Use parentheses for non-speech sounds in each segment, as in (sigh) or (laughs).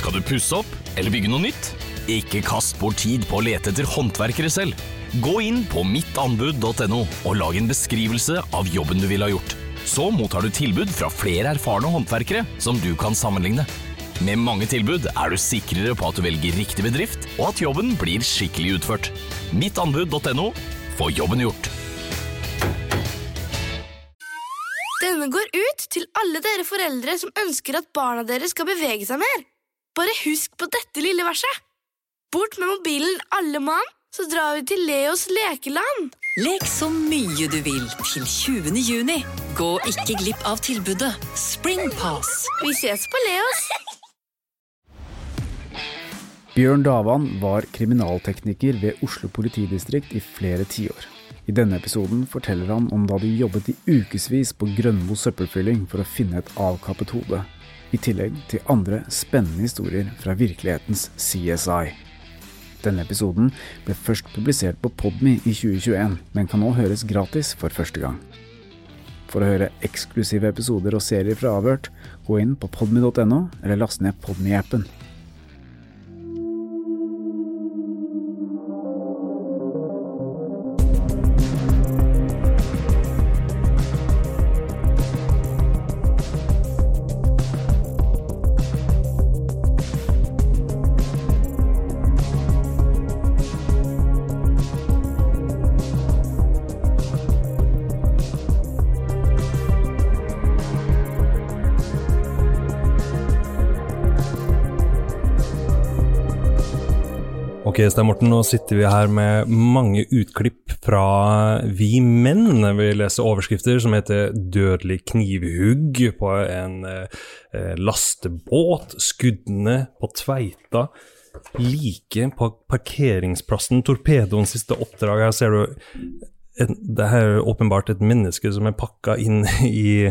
Skal du pusse opp eller bygge noe nytt? Ikke kast bort tid på å lete etter håndverkere selv. Gå inn på mittanbud.no og lag en beskrivelse av jobben du ville ha gjort. Så mottar du tilbud fra flere erfarne håndverkere som du kan sammenligne. Med mange tilbud er du sikrere på at du velger riktig bedrift, og at jobben blir skikkelig utført. Mittanbud.no få jobben gjort. Denne går ut til alle dere foreldre som ønsker at barna deres skal bevege seg mer. Bare husk på dette lille verset. Bort med mobilen, alle mann, så drar vi til Leos lekeland. Lek så mye du vil til 20. juni. Gå ikke glipp av tilbudet Springpass. Vi ses på Leos. Bjørn Davan var kriminaltekniker ved Oslo politidistrikt i flere tiår. I denne episoden forteller han om da de jobbet i ukevis på Grønmo søppelfylling for å finne et avkappet hode, i tillegg til andre spennende historier fra virkelighetens CSI. Denne episoden ble først publisert på Podme i 2021, men kan nå høres gratis for første gang. For å høre eksklusive episoder og serier fra Avhørt, gå inn på podme.no, eller last ned Podme-appen. Stein Morten, nå sitter vi her med mange utklipp fra Vi menn. Vi leser overskrifter som heter 'Dødelig knivhugg' på en eh, lastebåt, 'Skuddene på Tveita', 'Like på parkeringsplassen', 'Torpedoens siste oppdrag'. Her ser du et, det her er åpenbart et menneske som er pakka inn (laughs) i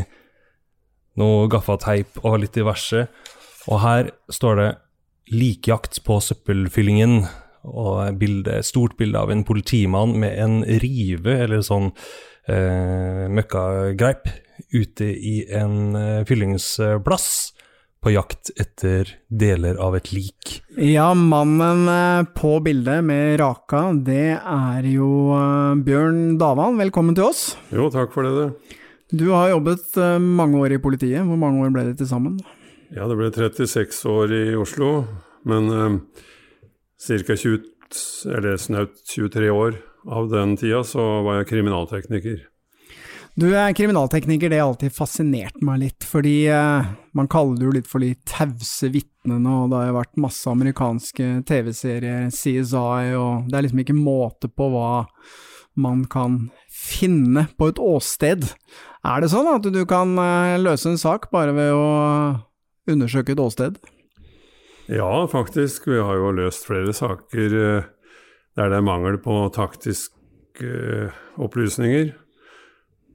noe gaffateip og litt diverse. Og her står det 'Likjakt på søppelfyllingen', og bilde, et stort bilde av en politimann med en rive, eller sånn eh, møkkagreip, ute i en eh, fyllingsplass, på jakt etter deler av et lik. Ja, mannen eh, på bildet med raka, det er jo eh, Bjørn Davan. Velkommen til oss. Jo, takk for det, du. Du har jobbet eh, mange år i politiet. Hvor mange år ble det til sammen? Ja, det ble 36 år i Oslo, men eh, ca. 20, eller snaut 23 år av den tida så var jeg kriminaltekniker. Du er kriminaltekniker, det har alltid fascinert meg litt, fordi eh, man kaller det jo litt for de tause vitnene, og det har jo vært masse amerikanske TV-serier, CSI, og det er liksom ikke måte på hva man kan finne på et åsted. Er det sånn at du kan eh, løse en sak bare ved å undersøke et åsted? Ja, faktisk. Vi har jo løst flere saker eh, der det er mangel på taktiske eh, opplysninger.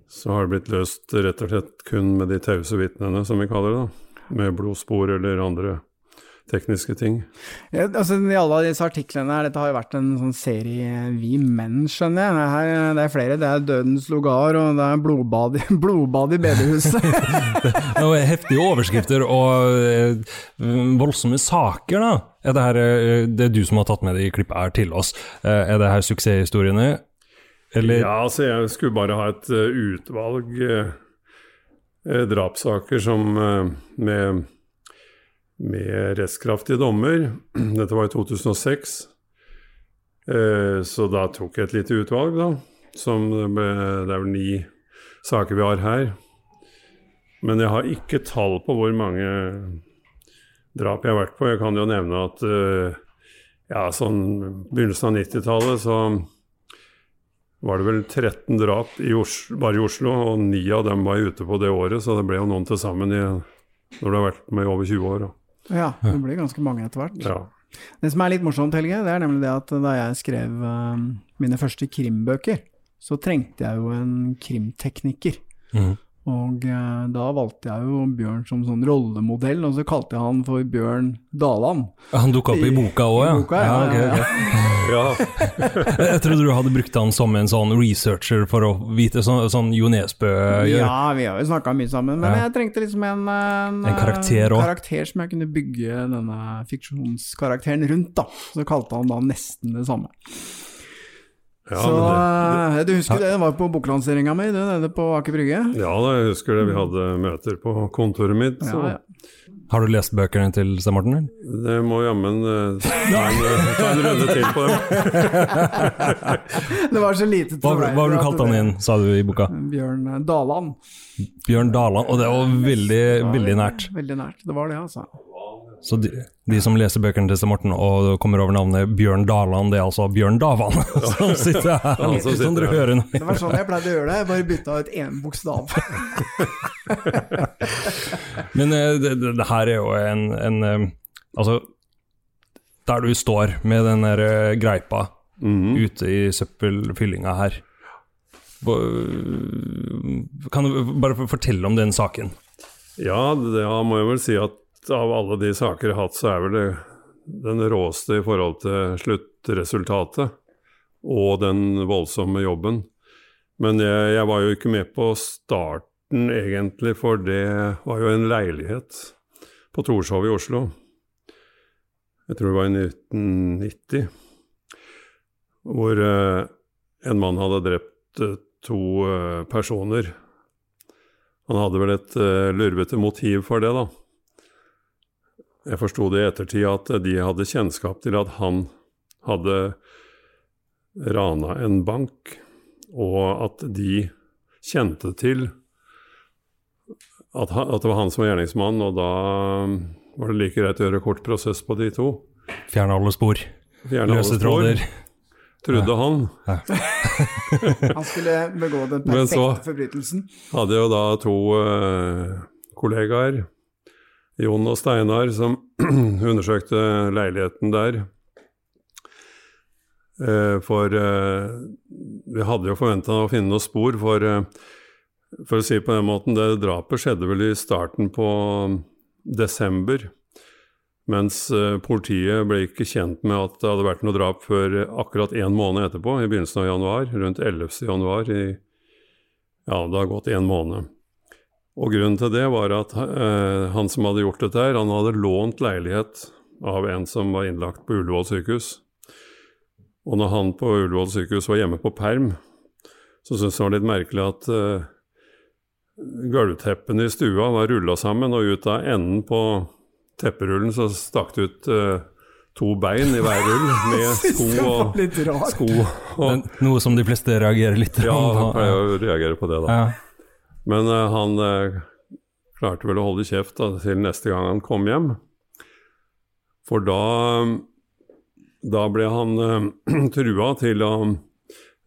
Så har det blitt løst rett og slett kun med de tause vitnene, som vi kaller det. da. Med blodspor eller andre tekniske ting. Ja, altså, I alle disse artiklene her, dette har jo vært en sånn serie Vi menn, skjønner jeg. Det, her, det er flere. Det er Dødens lugar, og det er blodbad, i- (laughs) blodbad i bedehuset. (laughs) Heftige overskrifter og eh, voldsomme saker, da. Er det, her, eh, det er du som har tatt med det i klippet her til oss. Eh, er det her suksesshistoriene? Eller Ja, altså jeg skulle bare ha et eh, utvalg eh, eh, drapssaker som eh, med, med rettskraftige dommer. (clears throat) Dette var i 2006. Eh, så da tok jeg et lite utvalg, da. Som det, ble, det er vel ni saker vi har her. Men jeg har ikke tall på hvor mange drap jeg har vært på. Jeg kan jo nevne at eh, ja, sånn begynnelsen av 90-tallet så var det vel 13 drap i Oslo, bare i Oslo, og ni av dem var ute på det året, så det ble jo noen til sammen i når du har vært med i over 20 år. da. Ja, det blir ganske mange etter hvert. Ja. Det som er litt morsomt, Helge, det er nemlig det at da jeg skrev eh, mine første krimbøker, så trengte jeg jo en krimtekniker. Mhm. Og eh, da valgte jeg jo Bjørn som sånn rollemodell, og så kalte jeg han for Bjørn Daland. Han dukka opp i boka òg, I ja? boka, ja, ja, okay, okay. (laughs) ja. (laughs) Jeg trodde du hadde brukt han som en sånn researcher for å vite, sånn, sånn Jo Nesbø gjør. Ja, vi har jo snakka mye sammen, men Ja. jeg trengte liksom en, en, En karakter karakter som jeg kunne bygge denne fiksjonskarakteren rundt, da. Så kalte han da nesten det samme. Ja, så det, det, du husker det, det var på boklanseringa mi, nede på Aker Brygge? Ja, da, jeg husker det. Vi hadde møter på kontoret mitt. Så Ja, ja. Har du lest bøkene til Stein Morten? eller? det må jammen eh, ta, en, ta en runde til på dem. (laughs) Det var så lite Hva, hva har du kalt han inn, sa du i boka? Bjørn eh, Daland. Bjørn Daland, og det var veldig, veldig nært. Veldig nært, det var det, altså. Så de, de som leser bøkene til Sten Morten og kommer over navnet Bjørn Daland, det er altså Bjørn Davan (laughs) som sitter her, som sitter som dere hører nå. Det var sånn jeg pleide å gjøre det, jeg bare bytta ut én bokstav. (laughs) Men eh, det, det, det her er jo en, en eh, Altså, der du står med den der greipa greipa -hmm. ute i søppelfyllinga her Kan du bare fortelle om den saken? Ja, det ja, må jeg vel si at av alle de saker jeg har hatt, så er vel det den råeste i forhold til sluttresultatet og den voldsomme jobben. Men jeg, jeg var jo ikke med på starten egentlig, for det var jo en leilighet på Torshov i Oslo. Jeg tror det var i 1990, hvor uh, en mann hadde drept uh, to uh, personer. Han hadde vel et lurvete motiv for det, da. Jeg forsto det i ettertid at de hadde kjennskap til at han hadde rana en bank, og at de kjente til at, han, at det var han som var gjerningsmann, og da var det like greit å gjøre kort prosess på de to. Fjerne alle spor. Fjerne alle Løse spor, tråder. Trodde han. (laughs) Han skulle begå den perfekte forbrytelsen. Men så- hadde hadde jo da to uh, kollegaer, Jon og Steinar, som (clears throat) undersøkte leiligheten der. Eh, for eh, vi hadde jo forventa å finne noen spor, for, eh, for å si på den måten, det drapet skjedde vel i starten på desember. Mens politiet ble ikke kjent med at det hadde vært noe drap før akkurat én måned etterpå, i begynnelsen av januar, rundt 11. januar. I, ja, det har gått én måned. Og grunnen til det var at eh, han som hadde gjort dette her, han hadde lånt leilighet av en som var innlagt på Ullevål sykehus. Og når han på Ullevål sykehus var hjemme på perm, så syntes han det var litt merkelig at eh, gulvteppene i stua var rulla sammen, og ut av enden på tepperullen så stakk det ut eh, to bein i hver rull, med (laughs) sko og sko og Men Noe som de fleste reagerer litt Ja, på. han pleier å reagere på det, da. Ja. Men eh, han eh, klarte vel å holde kjeft da, til neste gang han kom hjem. For da, da ble han (clears throat) uh, trua til å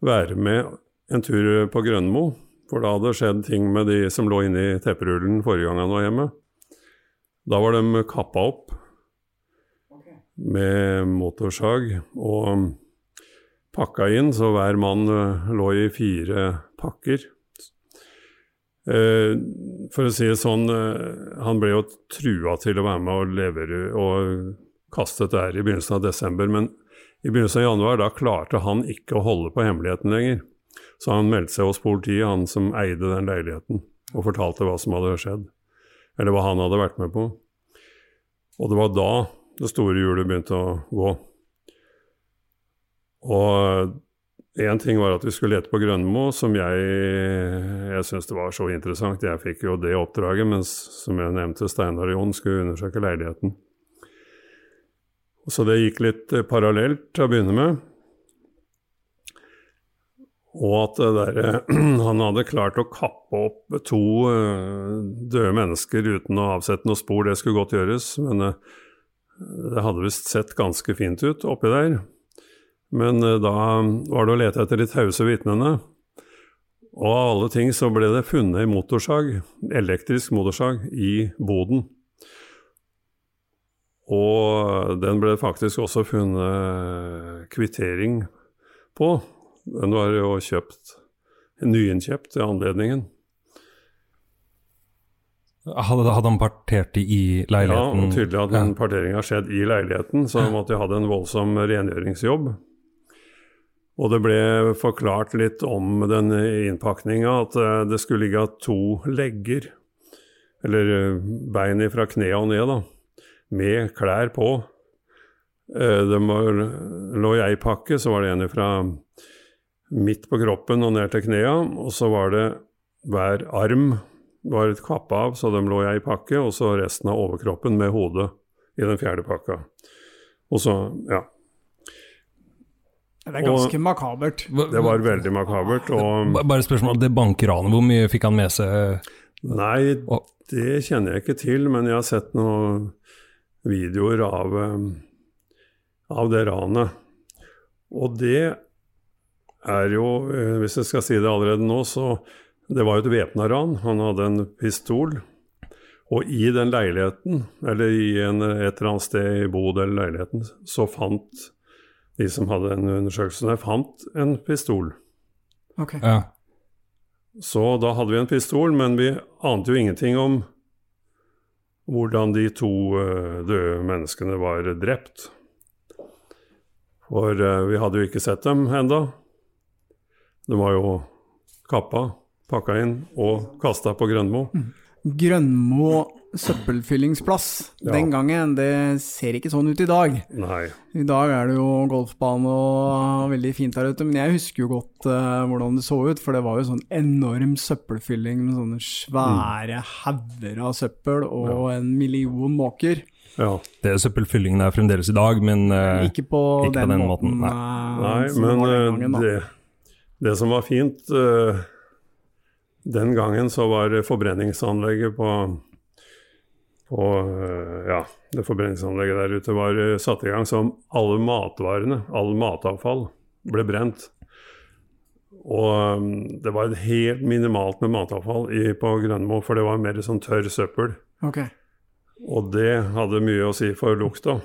være med en tur på Grønmo. For da hadde det skjedd ting med de som lå inne i tepperullen forrige gang han var hjemme. Da var de kappa opp med motorsag og pakka inn, så hver mann eh, lå i fire pakker. Eh, for å si det sånn, eh, han ble jo trua til å være med og levere og kaste dette her i begynnelsen av desember, men i begynnelsen av januar da klarte han ikke å holde på hemmeligheten lenger. Så han meldte seg hos politiet, han som eide den leiligheten, og fortalte hva som hadde skjedd. Eller hva han hadde vært med på. Og det var da det store hjulet begynte å gå. Og én ting var at vi skulle lete på Grønmo, som jeg, jeg syntes det var så interessant. Jeg fikk jo det oppdraget, mens som jeg nevnte, Steinar og Jon skulle undersøke leiligheten. Så det gikk litt eh, parallelt til å begynne med. Og at der, (clears throat) han hadde klart å kappe opp to eh, døde mennesker uten å avsette noe spor, det skulle godt gjøres. Men eh, det hadde visst sett ganske fint ut oppi der. Men eh, da var det å lete etter de tause vitnene. Og av alle ting så ble det funnet en motorsag, elektrisk motorsag, i boden Og den ble faktisk også funnet kvittering på. Den var jo kjøpt, nyinnkjøpt i anledningen. Hadde, hadde han partert i leiligheten? Ja, tydelig at den parteringen har skjedd i leiligheten, så han måtte ha en voldsom rengjøringsjobb. Og det ble forklart litt om den innpakninga, at eh, det skulle ligge to legger, eller eh, bein fra kneet og ned, da, med klær på. Eh, Det lå i ei pakke, så var det en fra midt på kroppen og ned til knea, og så var det hver arm var et kvapp av, så de lå i ei pakke, og så resten av overkroppen med hodet i den fjerde pakka. Og så, ja. Det er ganske makabert. Det var veldig makabert. Og Ba- Bare spørsmål, det bankranet, hvor mye fikk han med seg? Nei, det kjenner jeg ikke til, men jeg har sett noen videoer av, eh, av det ranet. Og det er jo, eh, hvis jeg skal si det allerede nå, så det var jo et væpna ran. Han hadde en pistol. Og i den leiligheten, eller i en, et eller annet sted i Bodø eller leiligheten, så fant de som hadde den undersøkelsen, der, fant en pistol. Ok. Ja. Så da hadde vi en pistol, men vi ante jo ingenting om hvordan de to eh, døde menneskene var drept. For eh, vi hadde jo ikke sett dem enda. De var jo kappa, pakka inn og kasta på Grønmo. Grønmo søppelfyllingsplass. Ja. Den gangen, det ser ikke sånn ut i dag. Nei. I dag er det jo golfbane og veldig fint der ute, men jeg husker jo godt uh, hvordan det så ut, for det var jo sånn enorm søppelfylling med sånne svære hauger av søppel og en million måker. Ja. Det er søppelfyllingen er fremdeles i dag, men uh, Ikke på ikke den, på den måten. måten, nei. eh, Nei, men gangen, det, det som var fint eh, Den gangen så var forbrenningsanlegget på på eh, ja, det forbrenningsanlegget der ute var eh, satt i gang som alle matvarene, all matavfall, ble brent. Og eh, det var helt minimalt med matavfall i, på Grønmo, for det var mer sånn tørr søppel. Okay. Og det hadde mye å si for lukta.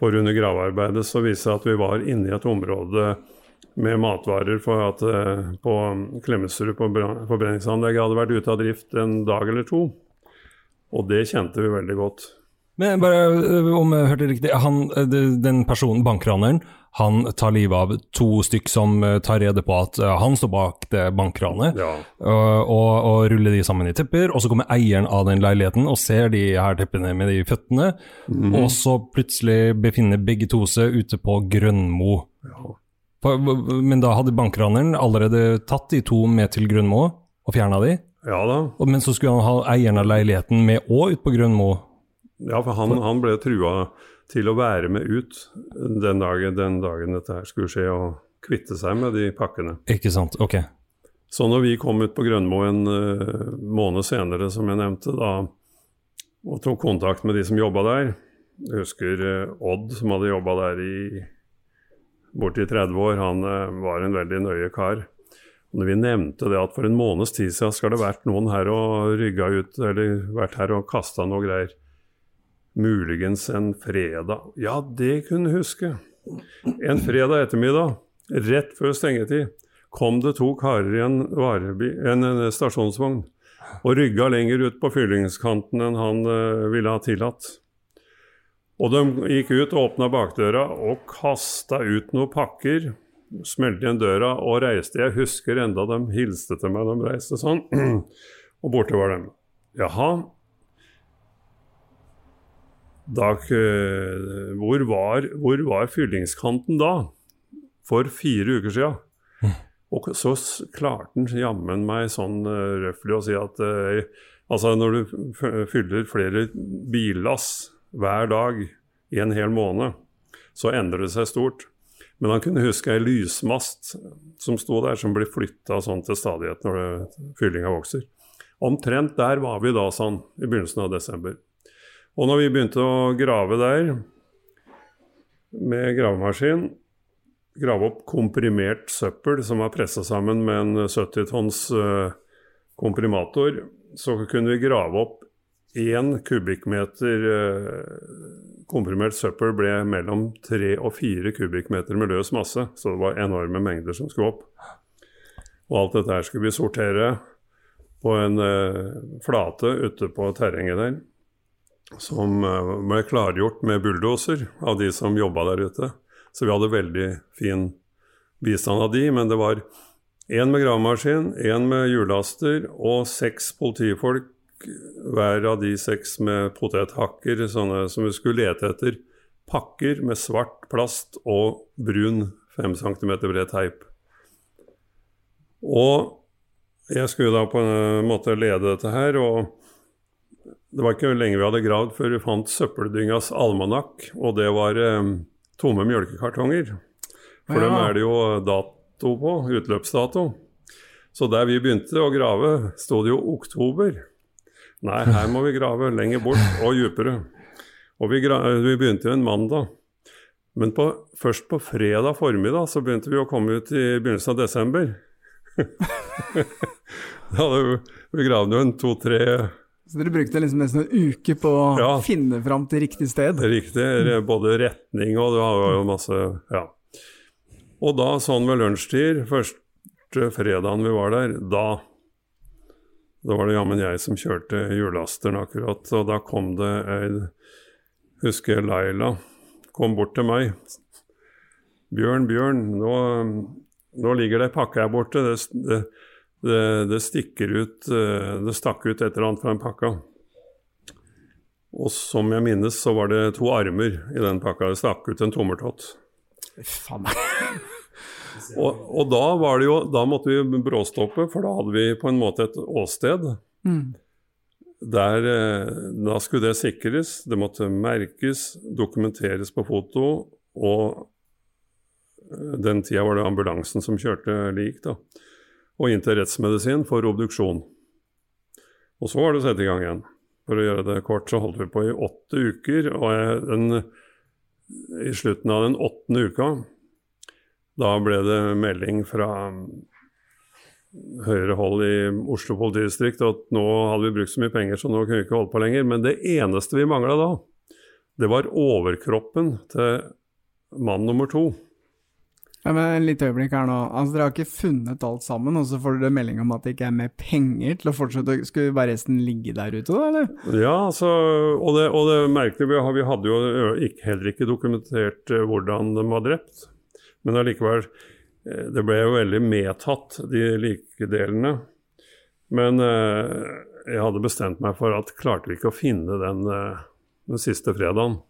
For under gravearbeidet så viste det seg at vi var inne i et område med matvarer for at eh, på Klemetsrud på forbrenningsanlegget hadde vært ute av drift en dag eller to. Og det kjente vi veldig godt. Men bare øh, om jeg hørte riktig, han, øh, den personen, bankraneren, han tar livet av to stykk som tar rede på at han står bak det bankranet, Ja. og, og, og ruller de sammen i tepper, og så kommer eieren av den leiligheten og ser de her teppene med de føttene, Mm. og så plutselig befinner begge to seg ute på Grønmo. For, men da hadde bankraneren allerede tatt de to med til Grønmo og fjerna de, Ja da. men så skulle han ha eieren av leiligheten med òg ut på Grønmo. Ja, for han, han ble trua til å være med ut den dagen, den dagen dette her skulle skje, og kvitte seg med de pakkene. Ikke sant, ok. Så når vi kom ut på Grønmo en uh, måned senere, som jeg nevnte, da, og tok kontakt med de som jobba der Jeg husker uh, Odd, som hadde jobba der i borti 30 år, han eh, var en veldig nøye kar. Når vi nevnte det at for en måneds tid siden skal det vært noen her og rygga ut, eller vært her og kasta noe greier, muligens en fredag Ja, det kunne jeg huske. En fredag ettermiddag, rett før stengetid, kom det to karer i en, varebi, en, en stasjonsvogn og rygga lenger ut på fyllingskanten enn han uh, ville ha tillatt. Og de gikk ut, og åpna bakdøra og kasta ut noen pakker. Smelte igjen døra og reiste. Jeg husker enda de hilste til meg, de reiste sånn. (clears throat) Og borte var de. Jaha. Da, hvor, var, hvor var fyllingskanten da? For fire uker sia. Og så klarte han jammen meg sånn røftlig røffelig å si at eh, altså når du fyller flere billass hver dag i en hel måned, så endrer det seg stort. Men han kunne huske ei lysmast som sto der, som blir flytta sånn til stadighet når det, fyllinga vokser. Omtrent der var vi da, sånn, i begynnelsen av desember. Og når vi begynte å grave der med gravemaskin, grave opp komprimert søppel som var pressa sammen med en 70 tonns eh, komprimator, så kunne vi grave opp én kubikkmeter eh, komprimert søppel ble mellom tre og fire kubikkmeter med løs masse. Så det var enorme mengder som skulle opp. Og alt dette her skulle vi sortere på en eh, flate ute på terrenget der. Som eh, ble klargjort med bulldoser av de som jobba der ute. Så vi hadde veldig fin bistand av de, men det var én med gravemaskin, én med hjullaster og seks politifolk, hver av de seks med potethakker, sånne som vi skulle lete etter pakker med svart plast og brun 5 cm bred teip. Og jeg skulle da på en måte lede dette her, og det var ikke lenge vi hadde gravd før vi fant søppeldyngas almanakk, og det var eh, tomme mjølkekartonger. For Ja. dem er det jo dato på, utløpsdato. Så der vi begynte å grave, sto det jo oktober. Nei, her må vi grave lenger bort og dypere. Og vi, gra vi begynte jo en mandag. Men på, først på fredag formiddag så begynte vi å komme ut i begynnelsen av desember. (laughs) da hadde vi, vi gravd jo en to-tre Så dere brukte liksom nesten en uke på å Ja. finne fram til riktig sted? Riktig. Både retning og det var jo masse Ja. Og da, sånn ved lunsjtid, første fredagen vi var der, da da var det jammen jeg som kjørte hjullasteren akkurat, og da kom det ei Husker jeg Laila kom bort til meg. 'Bjørn, Bjørn, nå, nå ligger det ei pakke her borte. Det, det, det, det stikker ut eh, Det stakk ut et eller annet fra den pakka.' Og som jeg minnes, så var det to armer i den pakka. Det stakk ut en tommeltott. Faen (laughs) Og, og da, var det jo, da måtte vi bråstoppe, for da hadde vi på en måte et åsted. Mm. Der, eh, da skulle det sikres, det måtte merkes, dokumenteres på foto, og eh, den tida var det ambulansen som kjørte lik, da. Og inn til rettsmedisin for obduksjon. Og så var det å sette i gang igjen. For å gjøre det kort, så holdt vi på i åtte uker, og jeg, den, i slutten av den åttende uka, da ble det melding fra høyere hold i Oslo politidistrikt at nå hadde vi brukt så mye penger, så nå kunne vi ikke holde på lenger. Men det eneste vi mangla da, det var overkroppen til mann nummer to. Ja, men Litt øyeblikk her nå. Altså, Dere har ikke funnet alt sammen, og så får dere melding om at det ikke er mer penger til å fortsette? Skulle bare resten ligge der ute, da? eller? Ja, altså, og det, og det merkelige vi, har- vi hadde jo heller ikke dokumentert hvordan de var drept. Men allikevel, eh, det ble jo veldig medtatt, de likedelene. Men eh, jeg hadde bestemt meg for at klarte vi ikke å finne den, eh, den siste fredagen.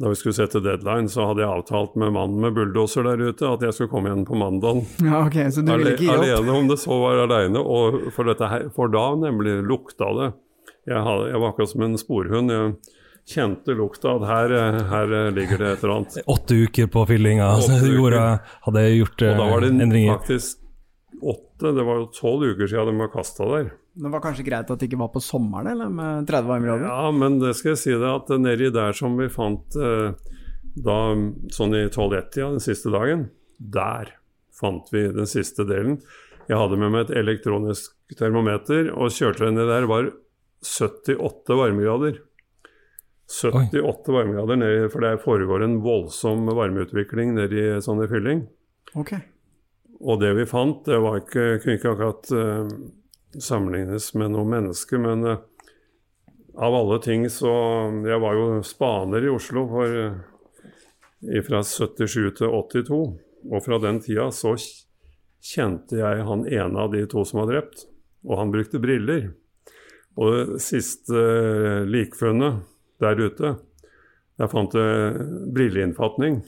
Da vi skulle sette deadline, så hadde jeg avtalt med mannen med bulldoser der ute at jeg skulle komme igjen på mandagen. (laughs) Ja, ok, Så du ville ikke gi opp? Alene, om det så var alene. Og for, for da nemlig lukta det. Jeg, hadde, jeg var akkurat som en sporhund. Jeg kjente lukta at her, eh, her ligger det et eller annet. (laughs) Åtte uker på fyllinga altså, gjorde, hadde gjort endringer. Og da var det eh, endringer. faktisk åtte, det var jo tolv uker siden de var kasta der. Det var kanskje greit at det ikke var på sommeren, eller med 30 varmegrader? Ja, men det skal jeg si deg at nedi der som vi fant eh, da sånn i 12-1-tida, den siste dagen, der fant vi den siste delen. Jeg hadde med meg et elektronisk termometer og kjørte ned der. Det var 78 varmegrader. 78 varmegrader ned, for det foregår en voldsom varmeutvikling nedi sånn i fylling. Okay. Og det vi fant, det var ikke, kunne ikke akkurat uh, sammenlignes med noe menneske, men uh, av alle ting så Jeg var jo spaner i Oslo for, uh, fra 77 til 82, og fra den tida så kjente jeg han ene av de to som var drept, og han brukte briller. Og det siste eh, likfunnet der ute, Jeg fant jeg brilleinnfatning.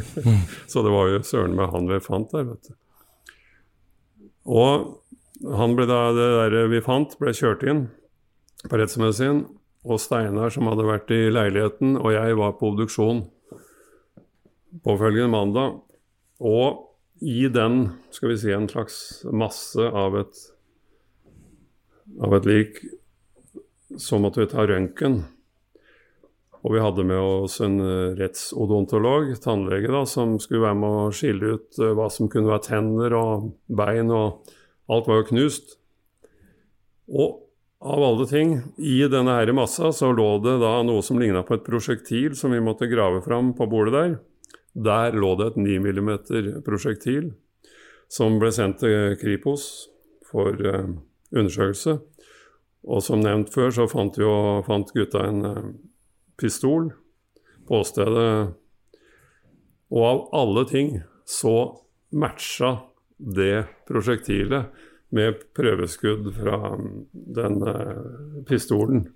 (laughs) så det var jo søren meg han vi fant der, vet du. Og han ble da, det der vi fant, ble kjørt inn på rettsmedisin. Og Steinar, som hadde vært i leiligheten, og jeg var på obduksjon påfølgende mandag. Og i den, skal vi si, en slags masse av et, av et lik, så måtte vi ta røntgen. Og vi hadde med oss en eh, rettsodontolog, tannlege, da, som skulle være med å skille ut eh, hva som kunne være tenner og bein, og alt var jo knust. Og av alle ting, i denne her massa så lå det da noe som ligna på et prosjektil som vi måtte grave fram på bordet der. Der lå det et 9 mm prosjektil som ble sendt til Kripos for eh, undersøkelse. Og som nevnt før, så fant, jo, fant gutta en pistol på åstedet. Og av alle ting så matcha det prosjektilet med prøveskudd fra den eh, pistolen.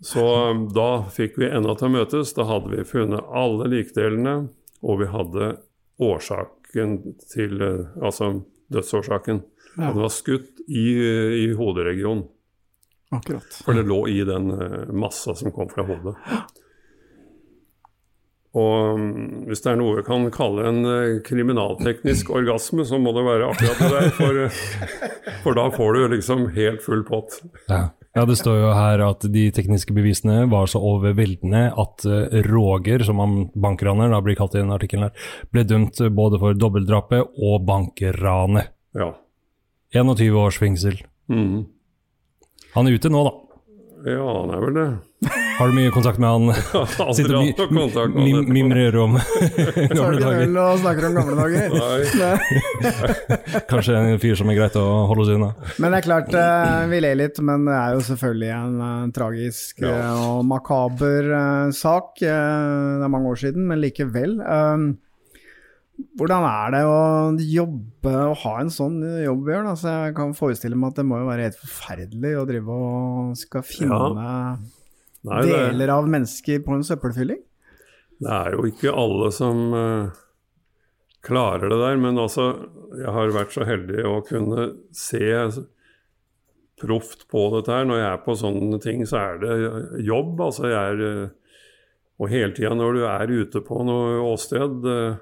Så um, da fikk vi enda til å møtes. Da hadde vi funnet alle likdelene, og vi hadde årsaken til eh, Altså dødsårsaken. Ja. Det var skutt i, i hoderegionen. Akkurat. For det lå i den eh, massa som kom fra hodet. Og um, hvis det er noe vi kan kalle en eh, kriminalteknisk orgasme, så må det være akkurat det der. For, eh, for da får du liksom helt full pott. Ja. ja, det står jo her at de tekniske bevisene var så overveldende at Roger, som han bankraner da blir kalt i den artikkelen her, ble dømt både for dobbeltdrapet og bankranet. Ja. 21 års fengsel. Mhm. Han er ute nå, da. Ja, han er vel det. Har du mye kontakt med han? (laughs) Ja, Sitter og mi- han mi- mimrer om (laughs) gamle det dager. øl og snakker om gamle dager. (laughs) Nei. Kanskje en fyr som er greit å holde seg unna. Men det er klart, eh, vi ler litt, men det er jo selvfølgelig en eh, tragisk Ja. eh, og makaber sak. Det er mange år siden, men likevel. Hvordan er det å jobbe og ha en sånn jobb, Bjørn? Altså, jeg kan forestille meg at det må jo være helt forferdelig å drive og skal finne Nei, det, deler av mennesker på en søppelfylling. det er jo ikke alle som uh, klarer det der, men altså Jeg har vært så heldig å kunne se proft på dette her. Når jeg er på sånne ting, så er det jobb. Altså jeg er uh, Og hele tida når du er ute på noe åsted eh,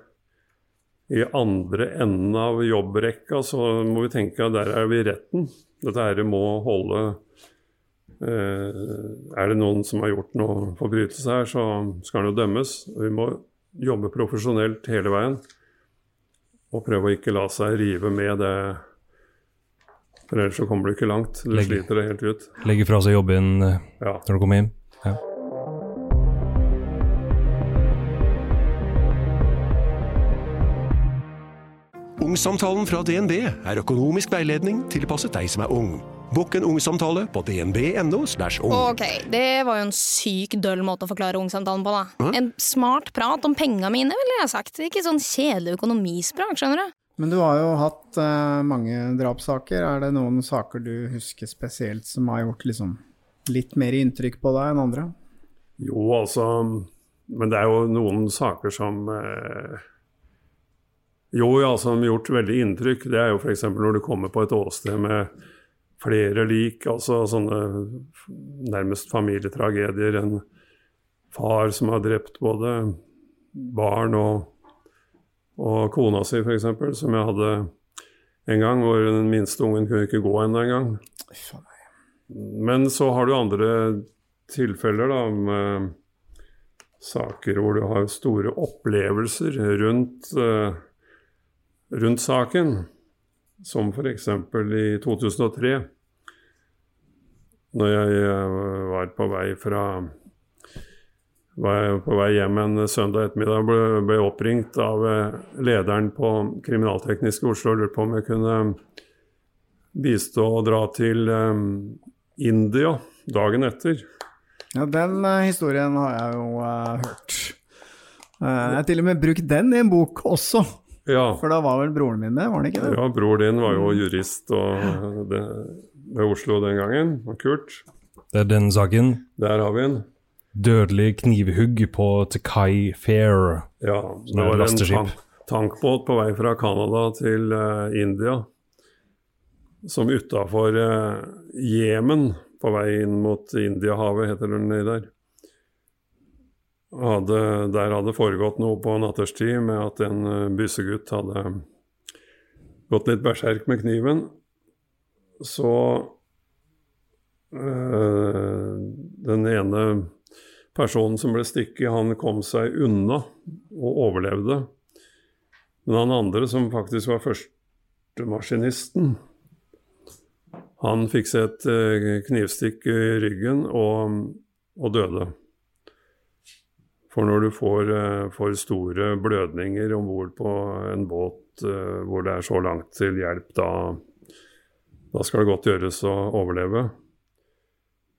i andre enden av jobbrekka, så må vi tenke at der er vi i retten. Dette her må holde eh, Er det noen som har gjort noe forbrytelse her, så skal han jo dømmes. Vi må jobbe profesjonelt hele veien. Og prøve å ikke la seg rive med det. For ellers så kommer du ikke langt. Du Legge. sliter det helt ut. Legge fra seg jobben eh, Ja. når du kommer hjem. Ja. Ungsamtalen fra DNB er økonomisk veiledning tilpasset deg som er ung. Bokk en ungsamtale på dnb.no. ung. Ok, det var jo en syk døll måte å forklare ungsamtalen på, da. En smart prat om penga mine, ville jeg sagt. Ikke sånn kjedelig økonomisprat, skjønner du. Men du har jo hatt uh, mange drapssaker. Er det noen saker du husker spesielt som har gjort liksom litt mer inntrykk på deg enn andre? Jo, altså Men det er jo noen saker som eh, Jo, ja, som har gjort veldig inntrykk. Det er jo f.eks. når du kommer på et åsted med flere lik, altså sånne nærmest familietragedier. En far som har drept både barn og, og kona si, f.eks., som jeg hadde en gang, hvor den minste ungen kunne ikke gå ennå engang. Men så har du andre tilfeller da, med saker hvor du har store opplevelser rundt, eh, rundt saken. Som f.eks. i 2003, når jeg eh, var på vei fra var på vei hjem en søndag ettermiddag ble, ble oppringt av eh, lederen på Kriminalteknisk i Oslo og lurte på om jeg kunne bistå og dra til um, India dagen etter. Ja, den uh, historien har jeg jo uh, hørt. Uh, jeg har til og med brukt den i en bok også. Ja. For da var vel broren min det, var han ikke det? Ja, bror din var jo jurist og det, ved Oslo den gangen, og Kurt. Det er den saken. Der har vi den. Dødelig knivhugg på Takai Fair. Ja, det var en tank, tankbåt på vei fra Canada til uh, India, som utafor uh, på vei inn mot Indiahavet, heter den der. Hadde, der hadde foregått noe på natterstid med at en uh, byssegutt hadde gått litt berserk med kniven. Så øh, den ene personen som ble stukket, han kom seg unna og overlevde. Men han andre, som faktisk var førstemaskinisten, Han fikk seg et eh, knivstikk i ryggen og, og døde. For når du får eh, for store blødninger om bord på en båt eh, hvor det er så langt til hjelp, da, da skal det godt gjøres å overleve.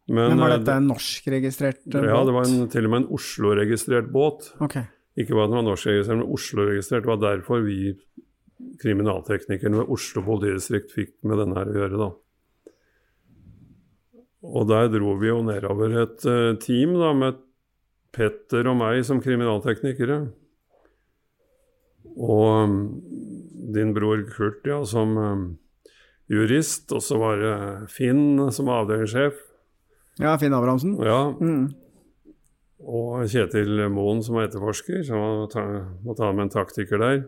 Men, var eh, dette en norskregistrert båt? Ja, det var en, til og med en Oslo-registrert båt. Okay. Ikke bare at den var norskregistrert, men Oslo-registrert. Det var derfor vi kriminalteknikerne ved Oslo politidistrikt fikk med denne her å gjøre, da. Og der dro vi jo nedover et team da, med Petter og meg som kriminalteknikere. Og mm, din bror Kurt, ja, som mm, jurist. Og så var det Finn som avdelingssjef. Ja, Finn Abrahamsen? Ja. Mm. Og Kjetil Moen som var etterforsker, så må ta, må ta med en taktiker der.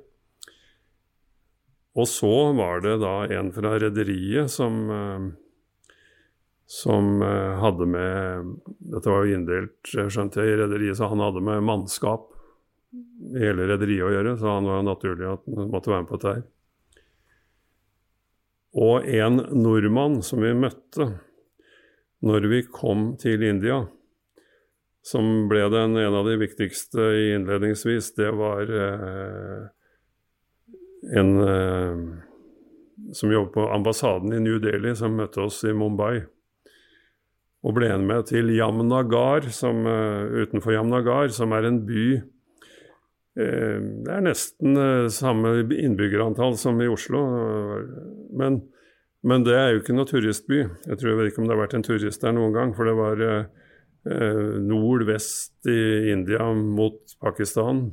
Og så var det da en fra rederiet som, eh, som eh, hadde med Dette var jo inndelt, skjønte jeg, i rederiet, så han hadde med mannskap i hele rederiet å gjøre, så han var jo naturlig at han måtte være med på dette her. Og en nordmann som vi møtte når vi kom til India, som ble den en av de viktigste innledningsvis, det var eh, en eh, som jobber på ambassaden i New Delhi, som møtte oss i Mumbai. Og ble med til Jamnagar, som, eh, utenfor Jamnagar, som er en by eh, Det er nesten eh, samme innbyggerantall som i Oslo. Men, men det er jo ikke noe turistby. Jeg tror jeg vet ikke om det har vært en turist der noen gang, for det var nord-vest i India mot Pakistan.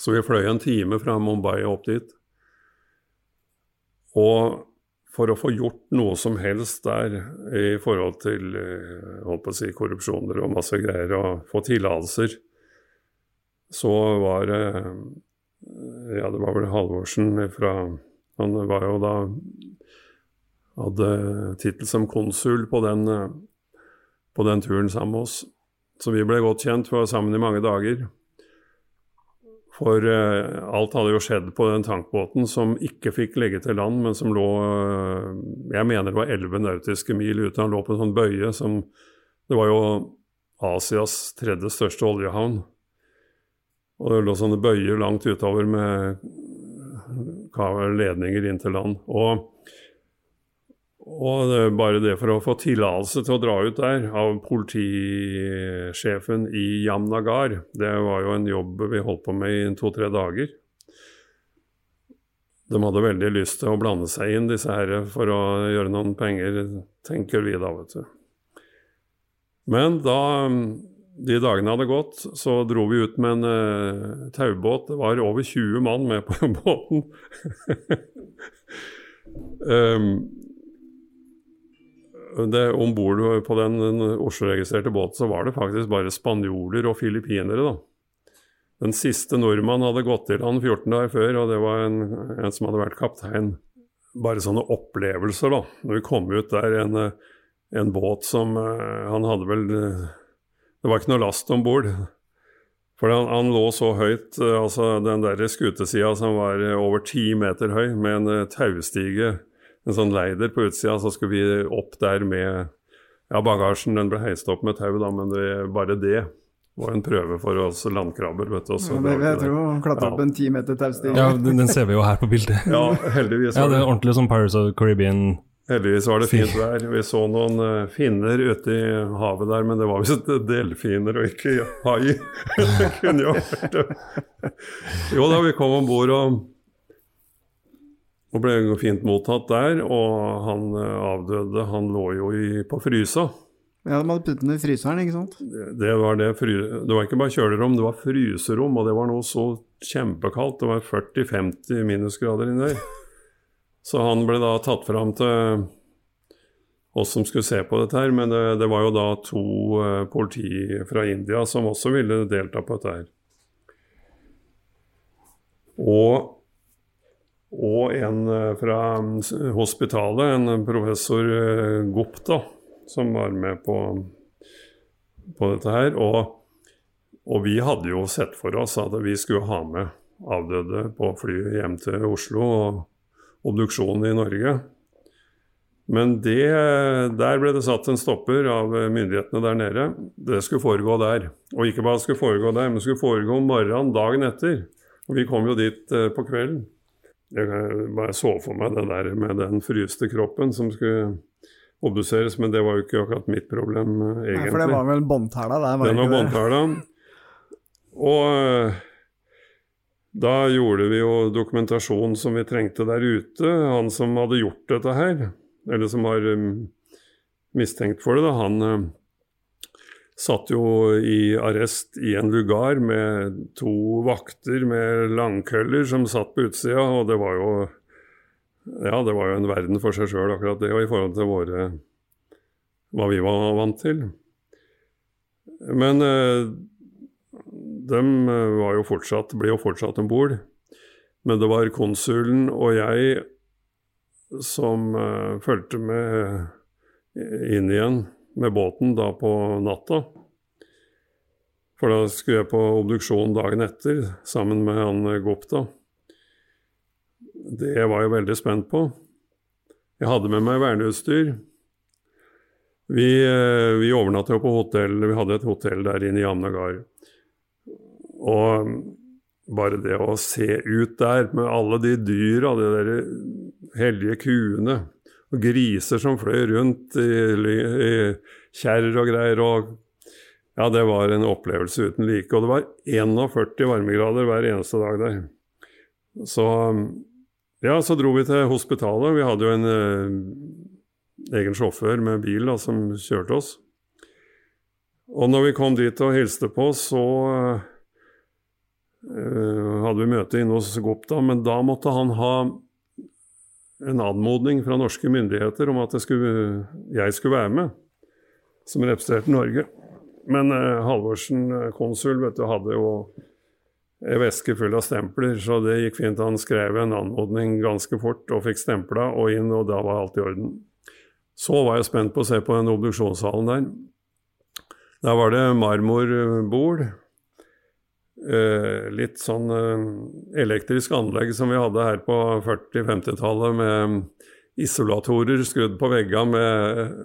Så vi fløy en time fra Mumbai opp dit. Og for å få gjort noe som helst der i forhold til å si, korrupsjoner og masse greier, og få tillatelser, så var det Ja, det var vel Halvorsen fra Han var jo da Hadde tittel som konsul på den, på den turen sammen med oss. Så vi ble godt kjent, vi var sammen i mange dager. For uh, alt hadde jo skjedd på den tankbåten som ikke fikk legge til land, men som lå uh, Jeg mener det var 11 nautiske mil ute. Han lå på en sånn bøye som Det var jo Asias tredje største oljehavn. Og det lå sånne bøyer langt utover med ledninger inn til land. Og og det, bare det for å få tillatelse til å dra ut der av politisjefen i Jamnagar, det var jo en jobb vi holdt på med i to-tre dager. De hadde veldig lyst til å blande seg inn, disse herre, for å gjøre noen penger, tenker vi da, vet du. Men da de dagene hadde gått, så dro vi ut med en uh, taubåt. Det var over 20 mann med på (laughs) båten. um, (laughs) Om bord på den, Oslo-registrerte båten så var det faktisk bare spanjoler og filippinere. da. Den siste nordmannen hadde gått til land 14 dager før, og det var en, en, som hadde vært kaptein. Bare sånne opplevelser, da. Når vi kom ut der, en, en båt som Han hadde vel Det var ikke noe last om bord. For han, han, lå så høyt, altså den der skutesida som var over ti meter høy, med en taustige en sånn leider på utsida, så skulle vi opp der med ja, bagasjen. Den ble heist opp med tau, da, men det, bare det var en prøve for oss landkrabber. vet du. Også, ja, det vil jeg tro. Klatre opp en ti meter taustig. Ja, den, den, ser vi jo her på bildet. (laughs) ja, heldigvis. Ja, det er ordentlig som Pirates of the Caribbean. Heldigvis var det fint vær. Vi så noen uh, finner ute i havet der, men det var visst delfiner og ikke hai. (laughs) det kunne jo vært det. Jo da, vi kom om bord og og ble fint mottatt der, og han avdøde. Han lå jo i, på frysa. Ja, de hadde puttet den i fryseren, ikke sant? Det, var det, fry, det var ikke bare kjølerom, det var fryserom, og det var noe så kjempekaldt. Det var 40-50 minusgrader inni der. (laughs) Så han ble da tatt fram til oss som skulle se på dette her, men det, det var jo da to uh, politi fra India som også ville delta på dette her. Og og en fra hospitalet, en professor Gupta, som var med på, på dette her. Og, og, vi hadde jo sett for oss at vi skulle ha med avdøde på flyet hjem til Oslo og obduksjon i Norge. Men det, der ble det satt en stopper av myndighetene der nede. Det skulle foregå der. Og ikke bare skulle foregå der, men skulle foregå om morgenen dagen etter. Og vi kom jo dit eh, på kvelden. Jeg bare så for meg det der med den fryste kroppen som skulle obduseres, men det var jo ikke akkurat mitt problem, eh, egentlig. Nei, for det var vel båndtæla? Der var det var båndtæla. Og eh, da gjorde vi jo dokumentasjon som vi trengte der ute. Han som hadde gjort dette her, eller som var um, mistenkt for det, da, han eh, satt jo i arrest i en lugar med to vakter med langkøller som satt på utsida, og det var jo ja, det var jo en verden for seg sjøl, akkurat det, og i forhold til våre hva vi var vant til. Men eh, de var jo fortsatt, ble jo fortsatt om bord. Men det var konsulen og jeg som eh, fulgte med inn igjen med båten da på natta. For da skulle jeg på obduksjon dagen etter sammen med han Gopta. Det var jeg veldig spent på. Jeg hadde med meg verneutstyr. Vi, eh, vi overnatta på hotell, vi hadde et hotell der inne i Amnagar. Og bare det å se ut der med alle de dyra, de der hellige kuene, og griser som fløy rundt i, i kjerr og greier, og ja, det var en opplevelse uten like. Og det var 41 varmegrader hver eneste dag der. Så ja, så dro vi til hospitalet. Vi hadde jo en eh, egen sjåfør med bil da, som kjørte oss. Og når vi kom dit og hilste på, så eh, hadde vi møte inne hos Gopta, men da måtte han ha en anmodning fra norske myndigheter om at jeg skulle, jeg skulle være med, som representerte Norge. Men eh, Halvorsen, eh, konsul, vet du, hadde jo ei veske full av stempler, så det gikk fint. Han skrev en anmodning ganske fort og fikk stempla og inn, og da var alt i orden. Så var jeg spent på å se på den obduksjonssalen der. Der var det marmorbord. Eh, litt sånn eh, elektrisk anlegg som vi hadde her på 40-50-tallet, med isolatorer skrudd på veggene med,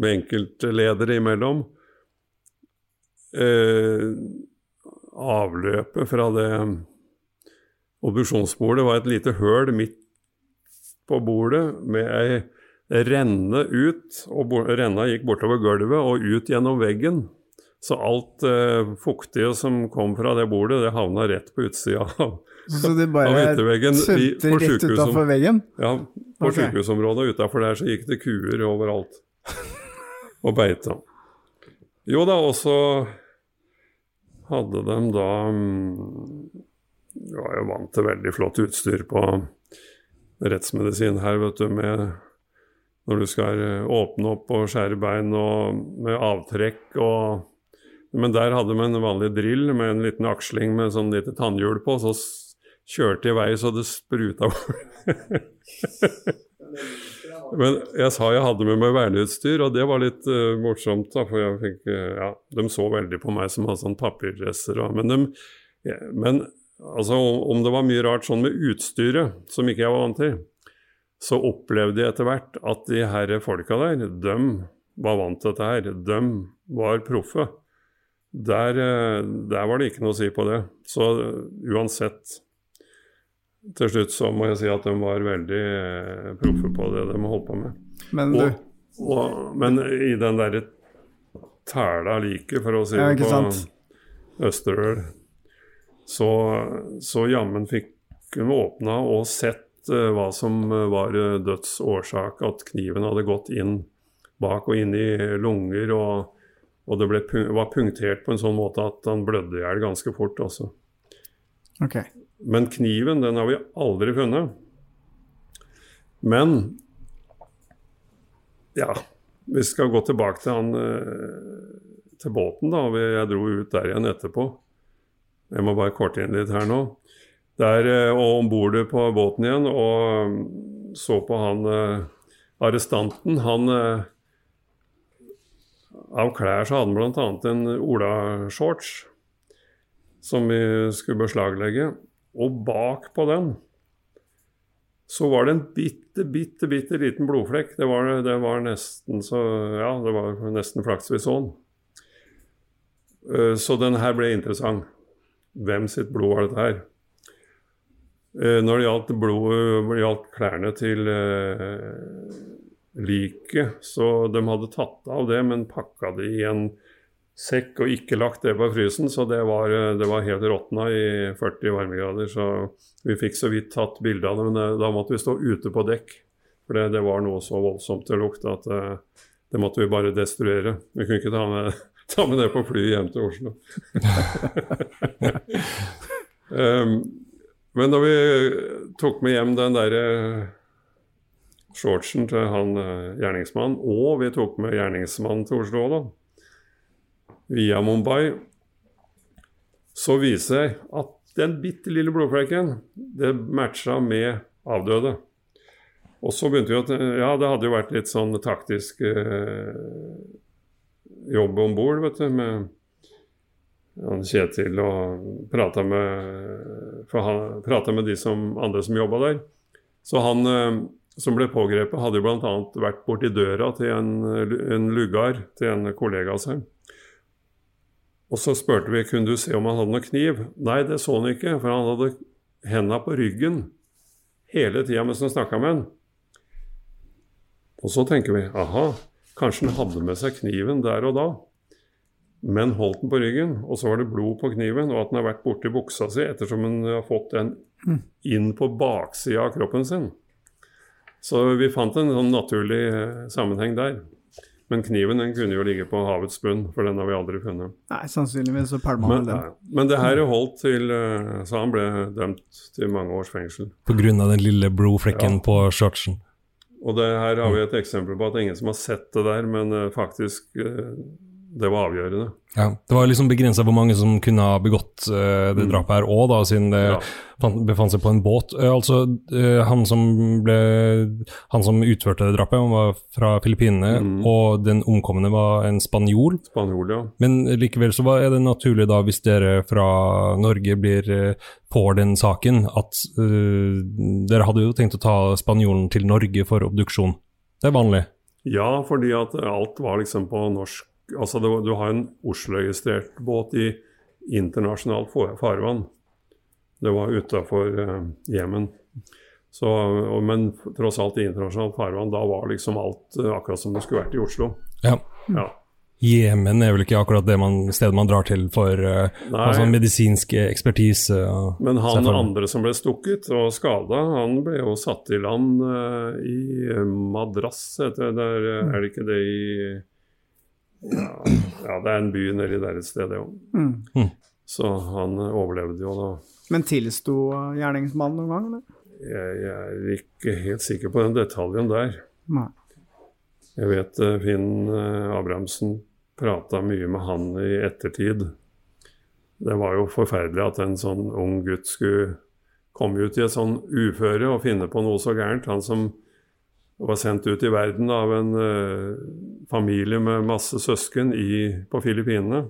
med enkeltledere imellom. Eh, avløpet fra det obduksjonsbordet var et lite høl midt på bordet med ei renne ut, og renna gikk bortover gulvet og ut gjennom veggen. Så alt eh, fuktige som kom fra det bordet, det havna rett på utsida av, (laughs) Så det bare av rett utafor veggen? Ja, på okay. sykehusområdet utafor der så gikk det kuer overalt. (laughs) Og beita. Jo da, og så hadde de da mm, Jeg var jo vant til veldig flott utstyr på rettsmedisin her, vet du, med når du skal eh, åpne opp og skjære bein og med avtrekk og Men der hadde vi en vanlig drill med en liten aksling med sånn lite tannhjul på, så kjørte i vei så det spruta (laughs) Men jeg sa jeg hadde med meg verneutstyr, og det var litt uh, morsomt. da, For jeg fikk, uh, ja, de så veldig på meg som hadde sånn papirdresser. Men de, ja, men altså, om om det var mye rart sånn med utstyret, som ikke jeg var vant til, så opplevde jeg etter hvert at de her folka der, de var vant til dette her. De var proffe. Der, eh, der var det ikke noe å si på det. Så eh, uansett til slutt så må jeg si at de var veldig eh, proffe på det de holdt på med. Men og, og, men i den derre tæla like, for å si det på sant? Østerøl, så, så jammen fikk hun åpna og sett uh, hva som var dødsårsak, at kniven hadde gått inn bak og inn i lunger, og, og det ble, var punktert på en sånn måte at han blødde i hjel ganske fort. også. Okay. Men kniven, den har vi aldri funnet. Men ja, vi skal gå tilbake til han eh, til båten, da. Jeg dro ut der igjen etterpå. Jeg må bare korte inn litt her nå. Der eh, og om bord på båten igjen og mm, så på han eh, arrestanten. Han Av klær så hadde han bl.a. en olashorts som vi skulle beslaglegge. Og bak på den så var det en bitte, bitte, bitte liten blodflekk. Det var, det var nesten så Ja, det var nesten flaks vi så den. Eh, Så den her ble interessant. Hvem sitt blod var dette her? Eh, Når det gjaldt blodet, det gjaldt klærne til eh, liket, så de hadde tatt av det, men pakka det i en sekk og ikke lagt det på frysen, så det var, eh, det var helt råtna i 40 varmegrader. Så vi fikk så vidt tatt bilde av det, men eh, da måtte vi stå ute på dekk. For det, det var noe så voldsomt til lukt at eh, det måtte vi bare destruere. Vi kunne ikke ta med, (laughs) ta med det på flyet hjem til Oslo. um, (laughs) (laughs) men da vi tok med hjem den derre shortsen til han eh, gjerningsmannen, og vi tok med gjerningsmannen til Oslo da, via Mumbai, så viser jeg at den bitte lille blodflekken, det matcha med avdøde. Og så begynte vi at Ja, det hadde jo vært litt sånn taktisk eh, jobb om bord, vet du, med han Kjetil og prata med, med de som, andre som jobba der. Så han eh, som ble pågrepet, hadde jo bl.a. vært borti døra til en, en lugar til en kollega av seg. Og så spurte vi kunne du se om han hadde noe kniv. Nei, det så han ikke, for han hadde henda på ryggen hele tida mens han snakka med han. Og så tenker vi aha, kanskje han hadde med seg kniven der og da, men holdt den på ryggen, og så var det blod på kniven, og at den har vært borti buksa si ettersom han har fått den inn på baksida av kroppen sin. Så vi fant en sånn naturlig eh, sammenheng der. Men kniven den kunne jo ligge på havets bunn, for den har vi aldri funnet. Nei, sannsynligvis så pælma han ja, den. men det her holdt til eh, Så han ble dømt til mange års fengsel. På grunn av den lille blodflekken på shortsen. Og det her har vi et eksempel på at ingen som har sett det der, men eh, faktisk det var avgjørende. Ja, Det var liksom begrensa hvor mange som kunne ha begått uh, det Mm. drapet her òg, siden det ja. befant seg på en båt. Uh, altså, uh, han som ble Han som utførte det drapet, han var fra Filippinene, Mm. og den omkomne var en spanjol. Spanjol, ja. Men likevel så var- er det naturlig da, hvis dere fra Norge blir får den saken, at dere hadde jo tenkt å ta spanjolen til Norge for obduksjon. Det er vanlig. Ja, fordi at alt var liksom på norsk Altså det du har en Oslo-registrert båt i internasjonalt farvann. Det var utafor uh, Jemen. Så, men tross alt i internasjonalt farvann, da var liksom alt eh, akkurat som det skulle vært i Oslo. Ja. Ja. Jemen er vel ikke akkurat det man, stedet man drar til for uh, altså medisinsk ekspertise. Uh, Men han andre som ble stukket og skada, han ble jo satt i land uh, i eh, Madras, heter det. Der, eh, er det ikke det i ja, ja, det er en by nedi der et sted, det òg. Mm. Så han overlevde jo da. Men tilsto gjerningsmannen noen gang, eller? Jeg, jeg er ikke helt sikker på den detaljen der. Nei. Jeg vet eh, Finn eh, Abrahamsen prata mye med han i ettertid. Det var jo forferdelig at en sånn ung gutt skulle komme ut i et sånn uføre og finne på noe så gærent. Han som var sendt ut i verden av en eh, familie med masse søsken i, på Filippinene.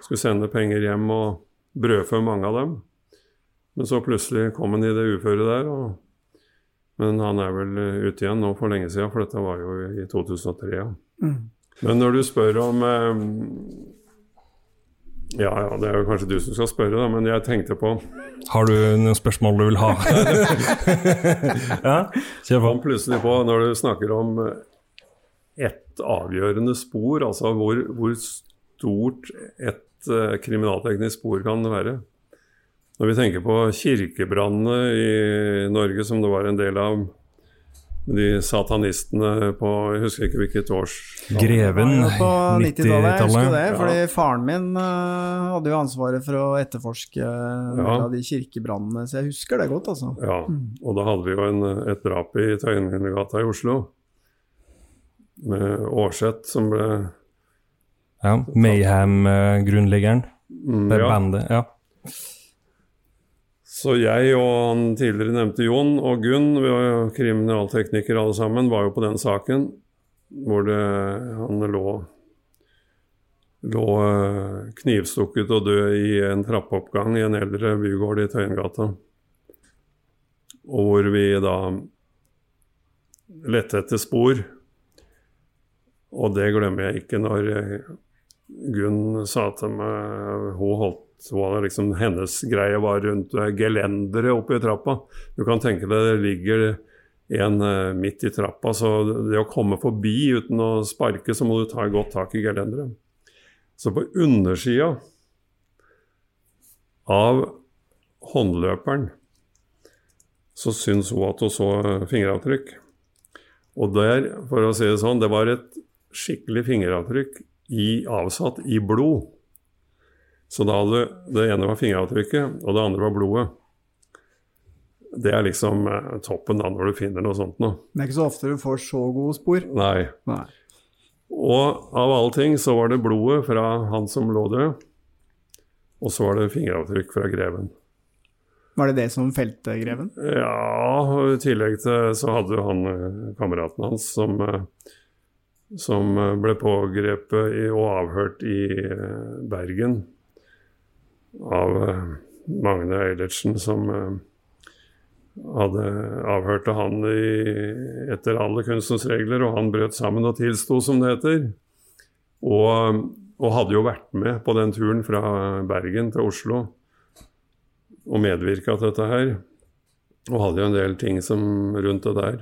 Skulle sende penger hjem og brødfø mange av dem. Men så plutselig kom han i det uføret der. og men han er vel eh, ute igjen nå for lenge siden, for dette var jo i 2003. Ja. Mm. Men når du spør om eh, Ja, ja, det er jo kanskje du som skal spørre, da, men jeg tenkte på Har du noen spørsmål du vil ha? (laughs) ja, kjør på. Plutselig på, når du snakker om eh, ett avgjørende spor, altså hvor, hvor stort et uh, kriminalteknisk spor kan være. Når vi tenker på kirkebrannene i Norge, som det var en del av de satanistene på Jeg husker ikke hvilket års Greven, på 90-tallet, jeg husker det. Ja. Fordi faren min uh, hadde jo ansvaret for å etterforske en Ja. de kirkebrannene, så jeg husker det godt, altså. Ja, og da hadde vi jo en, et drap i Tøyengata i Oslo. Med Aarseth som ble Ja, Mayhem-grunnleggeren. Mm, det ja. bandet. Ja. Så jeg og han tidligere nevnte Jon og Gunn, vi var jo kriminalteknikere alle sammen, var jo på den saken hvor det, han lå, lå eh, knivstukket og død i en trappeoppgang i en eldre bygård i Tøyengata. og hvor vi da lette etter spor. Og det glemmer jeg ikke når eh, Gunn sa til meg Hun holdt hadde liksom, Hennes greie var rundt eh, gelenderet oppe i trappa. Du kan tenke deg det ligger en eh, midt i trappa, så det å komme forbi uten å sparke, så må du ta godt tak i gelenderet. Så på undersida av håndløperen så syns hun at hun så fingeravtrykk. Og der, for å si det sånn, det var et skikkelig fingeravtrykk i, avsatt i blod. Så da hadde det ene var fingeravtrykket, og det andre var blodet. Det er liksom eh, toppen da når du finner noe sånt noe. Det er ikke så ofte du får så gode spor. Nei. Nei. Og av alle ting så var det blodet fra han som lå død, og så var det fingeravtrykk fra greven. Var det det som felte greven? Ja, i tillegg til så hadde han eh, kameraten hans som, eh, som ble pågrepet og avhørt i Bergen av eh, Magne Eilertsen, som eh, hadde avhørte han i, etter alle kunstens regler, og han brøt sammen og tilsto, som det heter. Og, og hadde jo vært med på den turen fra Bergen til Oslo og medvirka til dette her. Og hadde jo en del ting som, rundt det der.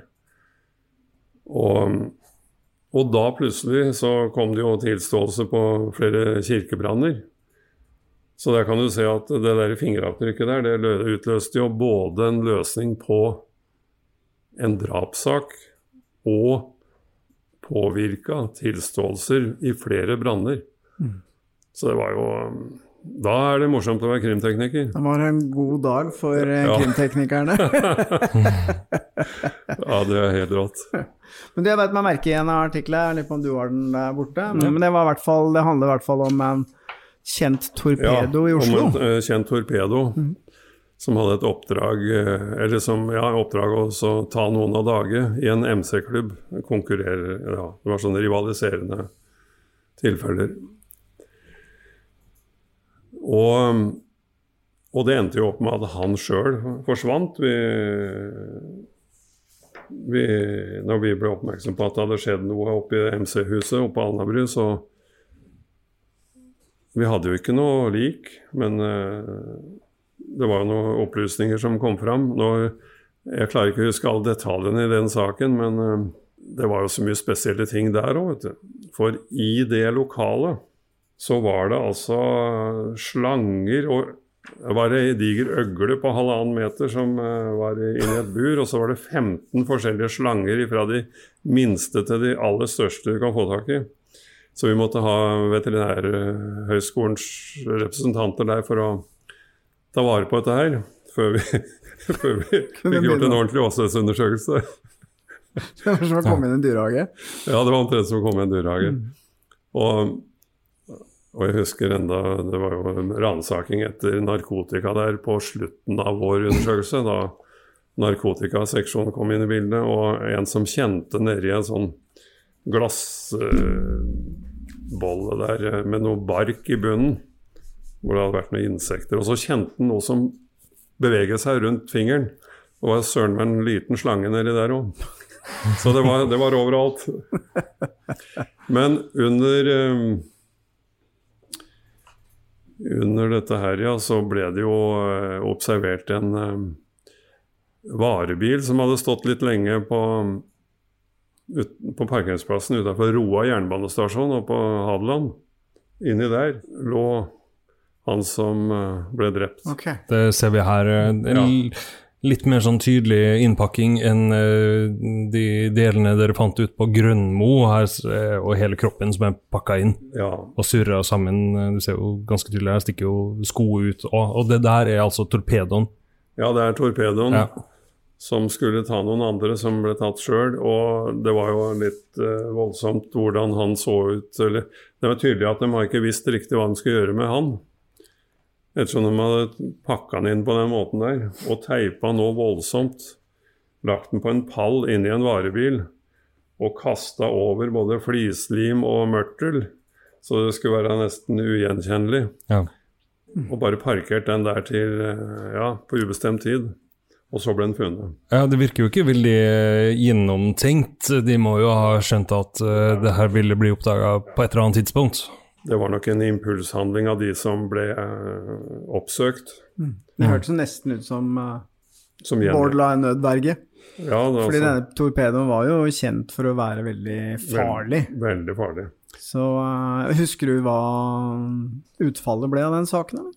Og, og da plutselig så kom det jo tilståelse på flere kirkebranner. Så der kan du se at det der fingeravtrykket der, det utløste jo både en løsning på en drapssak og påvirka tilståelser i flere branner. Mm. Så det var jo Da er det morsomt å være krimtekniker. Det var en god dag for eh, Ja. krimteknikerne. (laughs) Ja, det er helt rått. Men det jeg vet meg merke i en av artiklene, jeg lurer på om du har den der borte, men, mm. men det, var i hvert fall, det handler i hvert fall om en kjent torpedo i Oslo. Om en eh, kjent torpedo som hadde et oppdrag eh, Eller som, ja, oppdrag å ta noen av dage i en MC-klubb. Konkurrerer ja, Det var sånne rivaliserende tilfeller. Og, og det endte jo opp med at han sjøl forsvant. Vi, vi, når vi ble oppmerksom på at det hadde skjedd noe oppe i MC-huset oppe på Alnabru, så vi hadde jo ikke noe lik, men eh, det var jo noen opplysninger som kom fram. Nå, jeg klarer ikke å huske alle detaljene i den saken, men eh, det var jo så mye spesielle ting der òg, vet du. For i det lokalet så var det altså slanger og det var ei diger øgle på halvannen meter som eh, var inni et bur, og så var det 15 forskjellige slanger fra de minste til de aller største du kan få tak i. Så vi måtte ha Veterinærhøgskolens representanter der for å ta vare på dette her, før vi, (laughs) før vi (laughs) fikk gjort en ordentlig åstedsundersøkelse. (laughs) Det var som å komme inn i en dyrehage. Ja, det var omtrent som å komme i en dyrehage. Og, og jeg husker enda Det var jo en ransaking etter narkotika der på slutten av vår undersøkelse, da narkotikaseksjonen kom inn i bildet, og en som kjente nedi en sånn glassbolle der eh, med noe bark i bunnen, hvor det hadde vært noen insekter. Og så kjente han noe som beveget seg rundt fingeren. Og var søren meg en liten slange nedi der òg. Så det var, det var overalt. Men under um, under dette her, ja, så ble det jo eh, observert en eh, varebil som hadde stått litt lenge på, ut, på parkeringsplassen utenfor Roa jernbanestasjon og på Hadeland. Inni der lå han som eh, ble drept. Det ser vi her. eh, En l- litt mer sånn tydelig innpakking enn eh, de delene dere fant ut på Grønmo, her, og hele kroppen som er pakka inn Ja. og surra sammen. Du ser jo ganske tydelig, her stikker jo sko ut. Og, og det der er altså torpedoen. Ja, det er torpedoen Ja. Som skulle ta noen andre som ble tatt sjøl. Og det var jo litt eh, voldsomt hvordan han så ut. Eller, det var tydelig at de har ikke visst riktig hva de skulle gjøre med han. Ettersom de hadde pakka han inn på den måten der, og teipa noe voldsomt. Lagt den på en pall inni en varebil og kasta over både flislim og mørtel, så det skulle være nesten ugjenkjennelig. Ja. Og bare parkert den der til eh, ja, på ubestemt tid. Og så ble den funnet. Ja, Det virker jo ikke veldig eh, gjennomtenkt. De må jo ha skjønt at uh, det her ville bli oppdaga på et eller annet tidspunkt. Det var nok en impulshandling av de som ble uh, oppsøkt. Det hørtes jo nesten ut som, uh, Som borderline nødverge. Ja, det, Fordi altså, denne torpedoen var jo kjent for å være veldig farlig. Veld, veldig farlig. Så uh, husker du hva utfallet ble av den saken? Eller?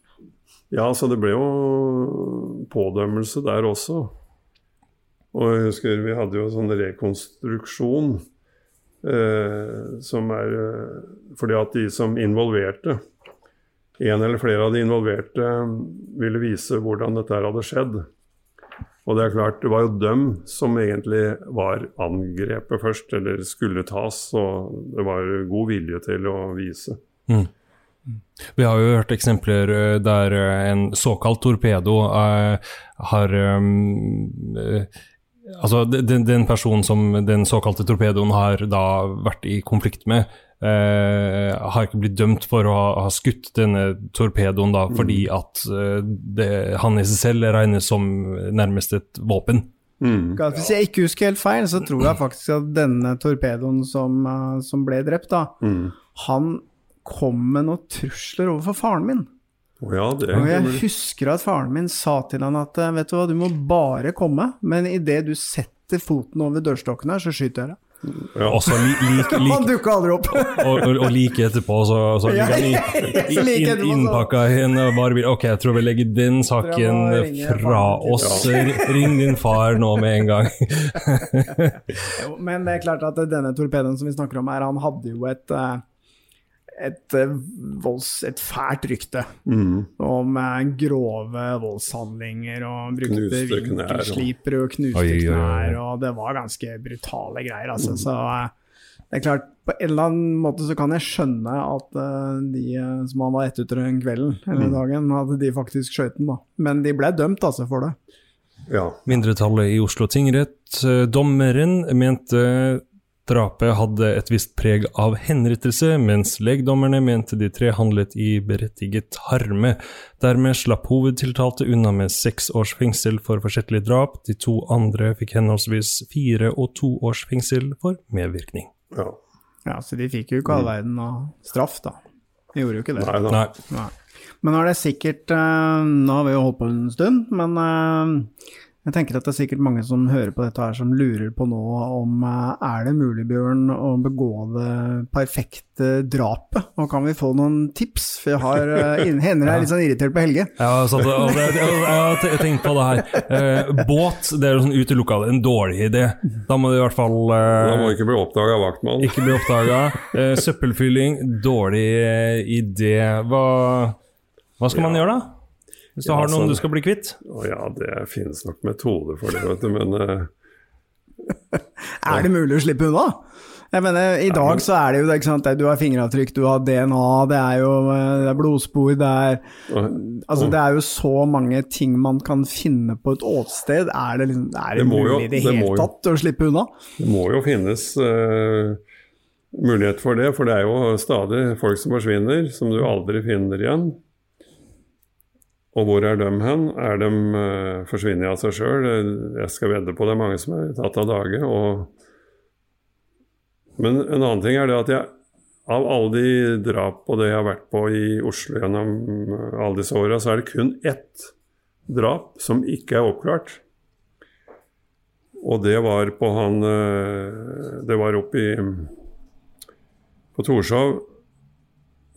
Ja, så det ble jo pådømmelse der også. Og jeg husker vi hadde jo sånn rekonstruksjon eh, som er eh, Fordi at de som involverte, en eller flere av de involverte, ville vise hvordan dette her hadde skjedd. Og det er klart, det var jo dem som egentlig var angrepet først, eller skulle tas. Og det var god vilje til å vise. Mm. Vi har jo hørt eksempler eh, der eh, en såkalt torpedo er, har um, eh, Altså, den, den personen som den såkalte torpedoen har da vært i konflikt med, eh, har ikke blitt dømt for å ha, ha skutt denne torpedoen da, fordi at eh, det, han i seg selv regnes som nærmest et våpen. Hvis jeg ikke husker helt feil, så tror jeg faktisk at denne torpedoen som, uh, som ble drept, da, Mm. han kom med noen trusler overfor faren min. Ja, det Og jeg husker at faren min sa til han at vet du hva, du må bare komme, men idet du setter foten over dørstokken her, så skyter jeg deg. Og så li, lik, (laughs) lik, Han dukka aldri opp! (laughs) og, og, og like etterpå så, så Ja, ligger han i- (laughs) i- like inn- innpakka i en varebil. Ok, jeg tror vi legger den saken fra oss. Ring din far nå med en gang. Jo, Men det er klart at denne torpedoen som vi snakker om her, han hadde jo et eh, et, eh, volds, et fælt rykte Mm. om eh, grove voldshandlinger og brukte vinkelslipere og knuste Oi, knær, og det var ganske brutale greier, altså. Så eh, det er klart, på en eller annen måte så kan jeg skjønne at de som han var etter etter den kvelden eller Mm. dagen, at de faktisk skjøt den, da. Men de ble dømt, altså, for det. Ja. Mindretallet i Oslo tingrett. Dommeren mente drapet hadde et visst preg av henrettelse, mens legdommerne mente de tre handlet i berettiget harme. Dermed slapp hovedtiltalte unna med seks års fengsel for forsettlig drap. De to andre fikk henholdsvis fire og to års fengsel for medvirkning. Ja. Ja, så de fikk jo ikke all verden av straff, da. De gjorde jo ikke det. Nei da. Nei. Nei. Men nå er det sikkert eh, Nå har vi jo holdt på en stund, men eh, jeg tenker at det er sikkert mange som hører på dette her, som lurer på nå om eh, er det mulig, Bjørn, å begå det perfekte drapet? Og kan vi få noen tips? For jeg har uh, hender jeg er (laughs) litt sånn irritert på Helge. Ja, så det, og det, jeg, jeg har tenkt på det her. Eh, båt, det er sånn utelukka en dårlig idé. Da må du i hvert fall eh, Da må du ikke bli oppdaga av vaktmann. Ikke bli oppdaga. Eh, søppelfylling, dårlig eh, idé. Hva, hva skal man gjøre, da? Hvis du Ja, har noen sånn. du skal bli kvitt? Å ja, det finnes nok metoder for det, vet du, men uh, (laughs) Er det mulig å slippe unna? Jeg mener, I dag så er det jo det, ikke sant, du har fingeravtrykk, du har DNA, det er jo eh, det er blodspor, det er Altså, det er jo så mange ting man kan finne på et åsted. Er det, liksom, er det, Det jo- mulig i det det hele jo- tatt å slippe unna? det må jo finnes uh, mulighet for det. For det er jo stadig folk som forsvinner, som du aldri finner igjen. Og hvor er dem hen? Er de uh, forsvunnet av seg sjøl? Jeg skal vedde på det er mange som er tatt av dage. Og... Men en annen ting er det at jeg av alle de drap og det jeg har vært på i Oslo gjennom eh, alle disse åra, så er det kun ett drap som ikke er oppklart. Og det var på han eh, Det var oppe i På Torshov.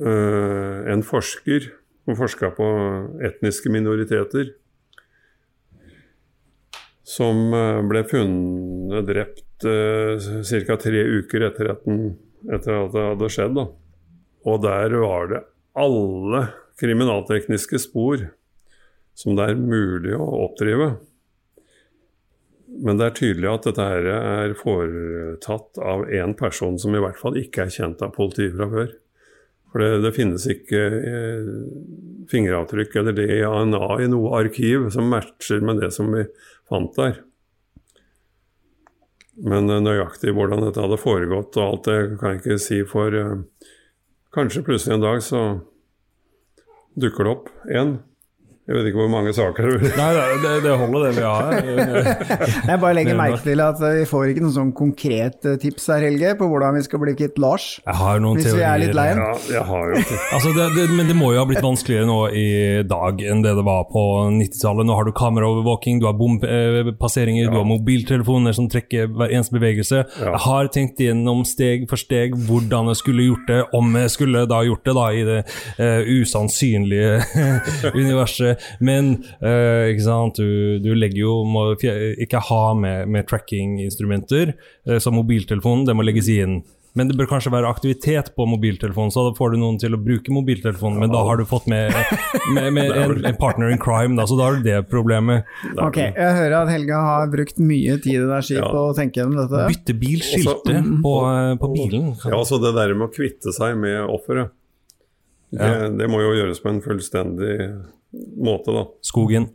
eh, En forsker som forska på etniske minoriteter. Som eh, ble funnet drept eh, ca. tre uker etter at, den, etter at det hadde skjedd. Da. Og der var det alle kriminaltekniske spor som det er mulig å oppdrive. Men det er tydelig at dette her er foretatt av en person som i hvert fall ikke er kjent av politiet fra før. For det, det finnes ikke eh, fingeravtrykk eller DNA i noe arkiv som matcher med det som vi fant der. Men eh, nøyaktig hvordan dette hadde foregått og alt det kan jeg ikke si, for eh, kanskje plutselig en dag så dukker det opp en Jeg vet ikke hvor mange saker du Nei, det, det holder det vi har. (laughs) Jeg bare legger merke til at vi får ikke noen sånn konkret tips her, Helge, på hvordan vi skal bli kvitt Lars. Jeg har noen Hvis vi er litt lei Ja, jeg har jo Altså det, det, men det må jo ha blitt vanskeligere nå i dag enn det det var på 90-tallet. Nå har du kameraovervåking, du har bompasseringer, du har mobiltelefoner som trekker hver eneste bevegelse. Jeg har tenkt gjennom steg for steg hvordan jeg skulle gjort det, om jeg skulle da gjort det da i det uh, usannsynlige (laughs) universet. Men uh, ikke sant, du, du legger jo må ikke ha med, med tracking-instrumenter, uh, som mobiltelefonen, det må legges inn. Men det bør kanskje være aktivitet på mobiltelefonen, så da får du noen til å bruke mobiltelefonen. Men da har du fått med, med, med (laughs) en, en partner in crime, da, så da har du det problemet. Ok, jeg hører at Helga har brukt mye tid i det ja. på å tenke gjennom dette. Bytte bilskilte på, eh, på bilen. Ja, altså det der med å kvitte seg med offeret, det, det må jo gjøres på en fullstendig måte, da. Skogen.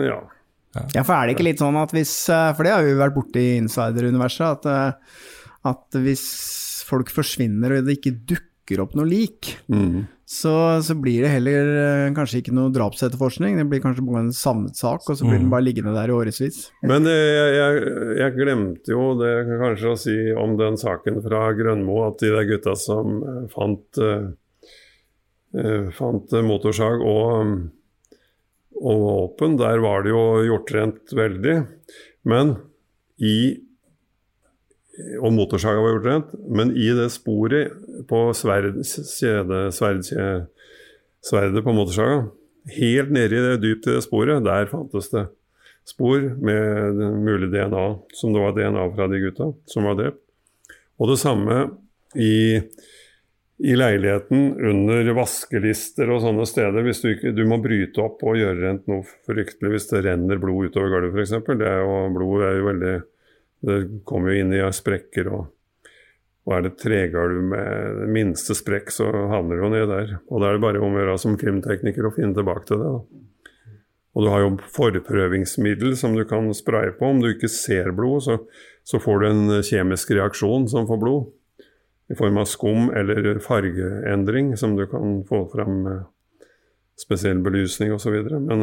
Ja. Ja, for er det ikke litt sånn at hvis eh, For det har vi vært borti i insider-universet, at, eh, at hvis folk forsvinner og det ikke dukker opp noe lik, mm. så, så blir det heller eh, kanskje ikke noe drapsetterforskning, det blir kanskje bare en savnet sak, og så blir den Mhm. bare liggende der i årevis. Men jeg, jeg, jeg glemte jo det kanskje å si om den saken fra Grønmo, at de der gutta som fant, eh, eh, fant motorsag og, mm, og åpen. der var det jo gjort rent veldig. Men i og motorsaga var gjort rent, men i det sporet på sverd, kjede, sverdkje- sverdet på motorsaga, helt nede i det dypt i det sporet, der fantes det spor med mulig DNA, som det var DNA fra de gutta som var drept. Og det samme i, i leiligheten under vaskelister og sånne steder. Hvis du, ikke, du må bryte opp og gjøre rent noe fryktelig hvis det renner blod utover gulvet f.eks. Blod er jo veldig Det kommer jo inn i sprekker og og er det tregulv med det minste sprekk, så havner jo ned der. Og da er det bare om å gjøre som krimtekniker å finne tilbake til det. Og du har jo forprøvingsmiddel som du kan spraye på. Om du ikke ser blod, så, så får du en kjemisk reaksjon som får blod. I form av skum eller fargeendring som du kan få fram med spesiell belysning osv. Men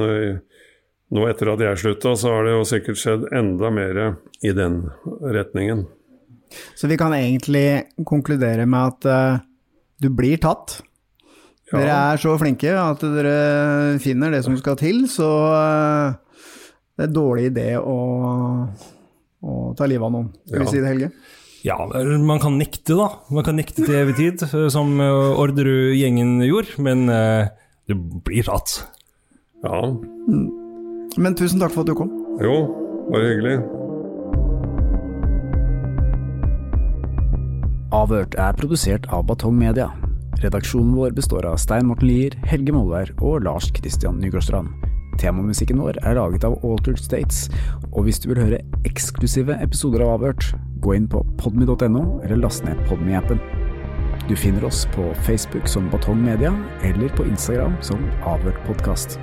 nå etter at jeg slutta, så har det jo sikkert skjedd enda mer i den retningen. Så vi kan egentlig konkludere med at uh, du blir tatt. Ja. Dere er så flinke at dere finner det som skal til, så uh, det er en dårlig idé å, å ta livet av noen. Skal Ja. vi si det, Helge? Ja, man kan nekte, da. Man kan nekte til evig tid, eh, som eh, Orderud-gjengen gjorde, men det du blir rart. Ja. Men tusen takk for at du kom. Jo, bare hyggelig. Avhørt er produsert av Batong Media. Redaksjonen vår består av Stein Morten Lier, Helge Molvær og Lars Christian Nygårdstrand. Temamusikken vår er laget av Altered States, og hvis du vil høre eksklusive episoder av Avhørt, gå inn på podmy.no eller last ned Podmy-appen. Du finner oss på Facebook som Batong Media, eller på Instagram som Avhørt podkast.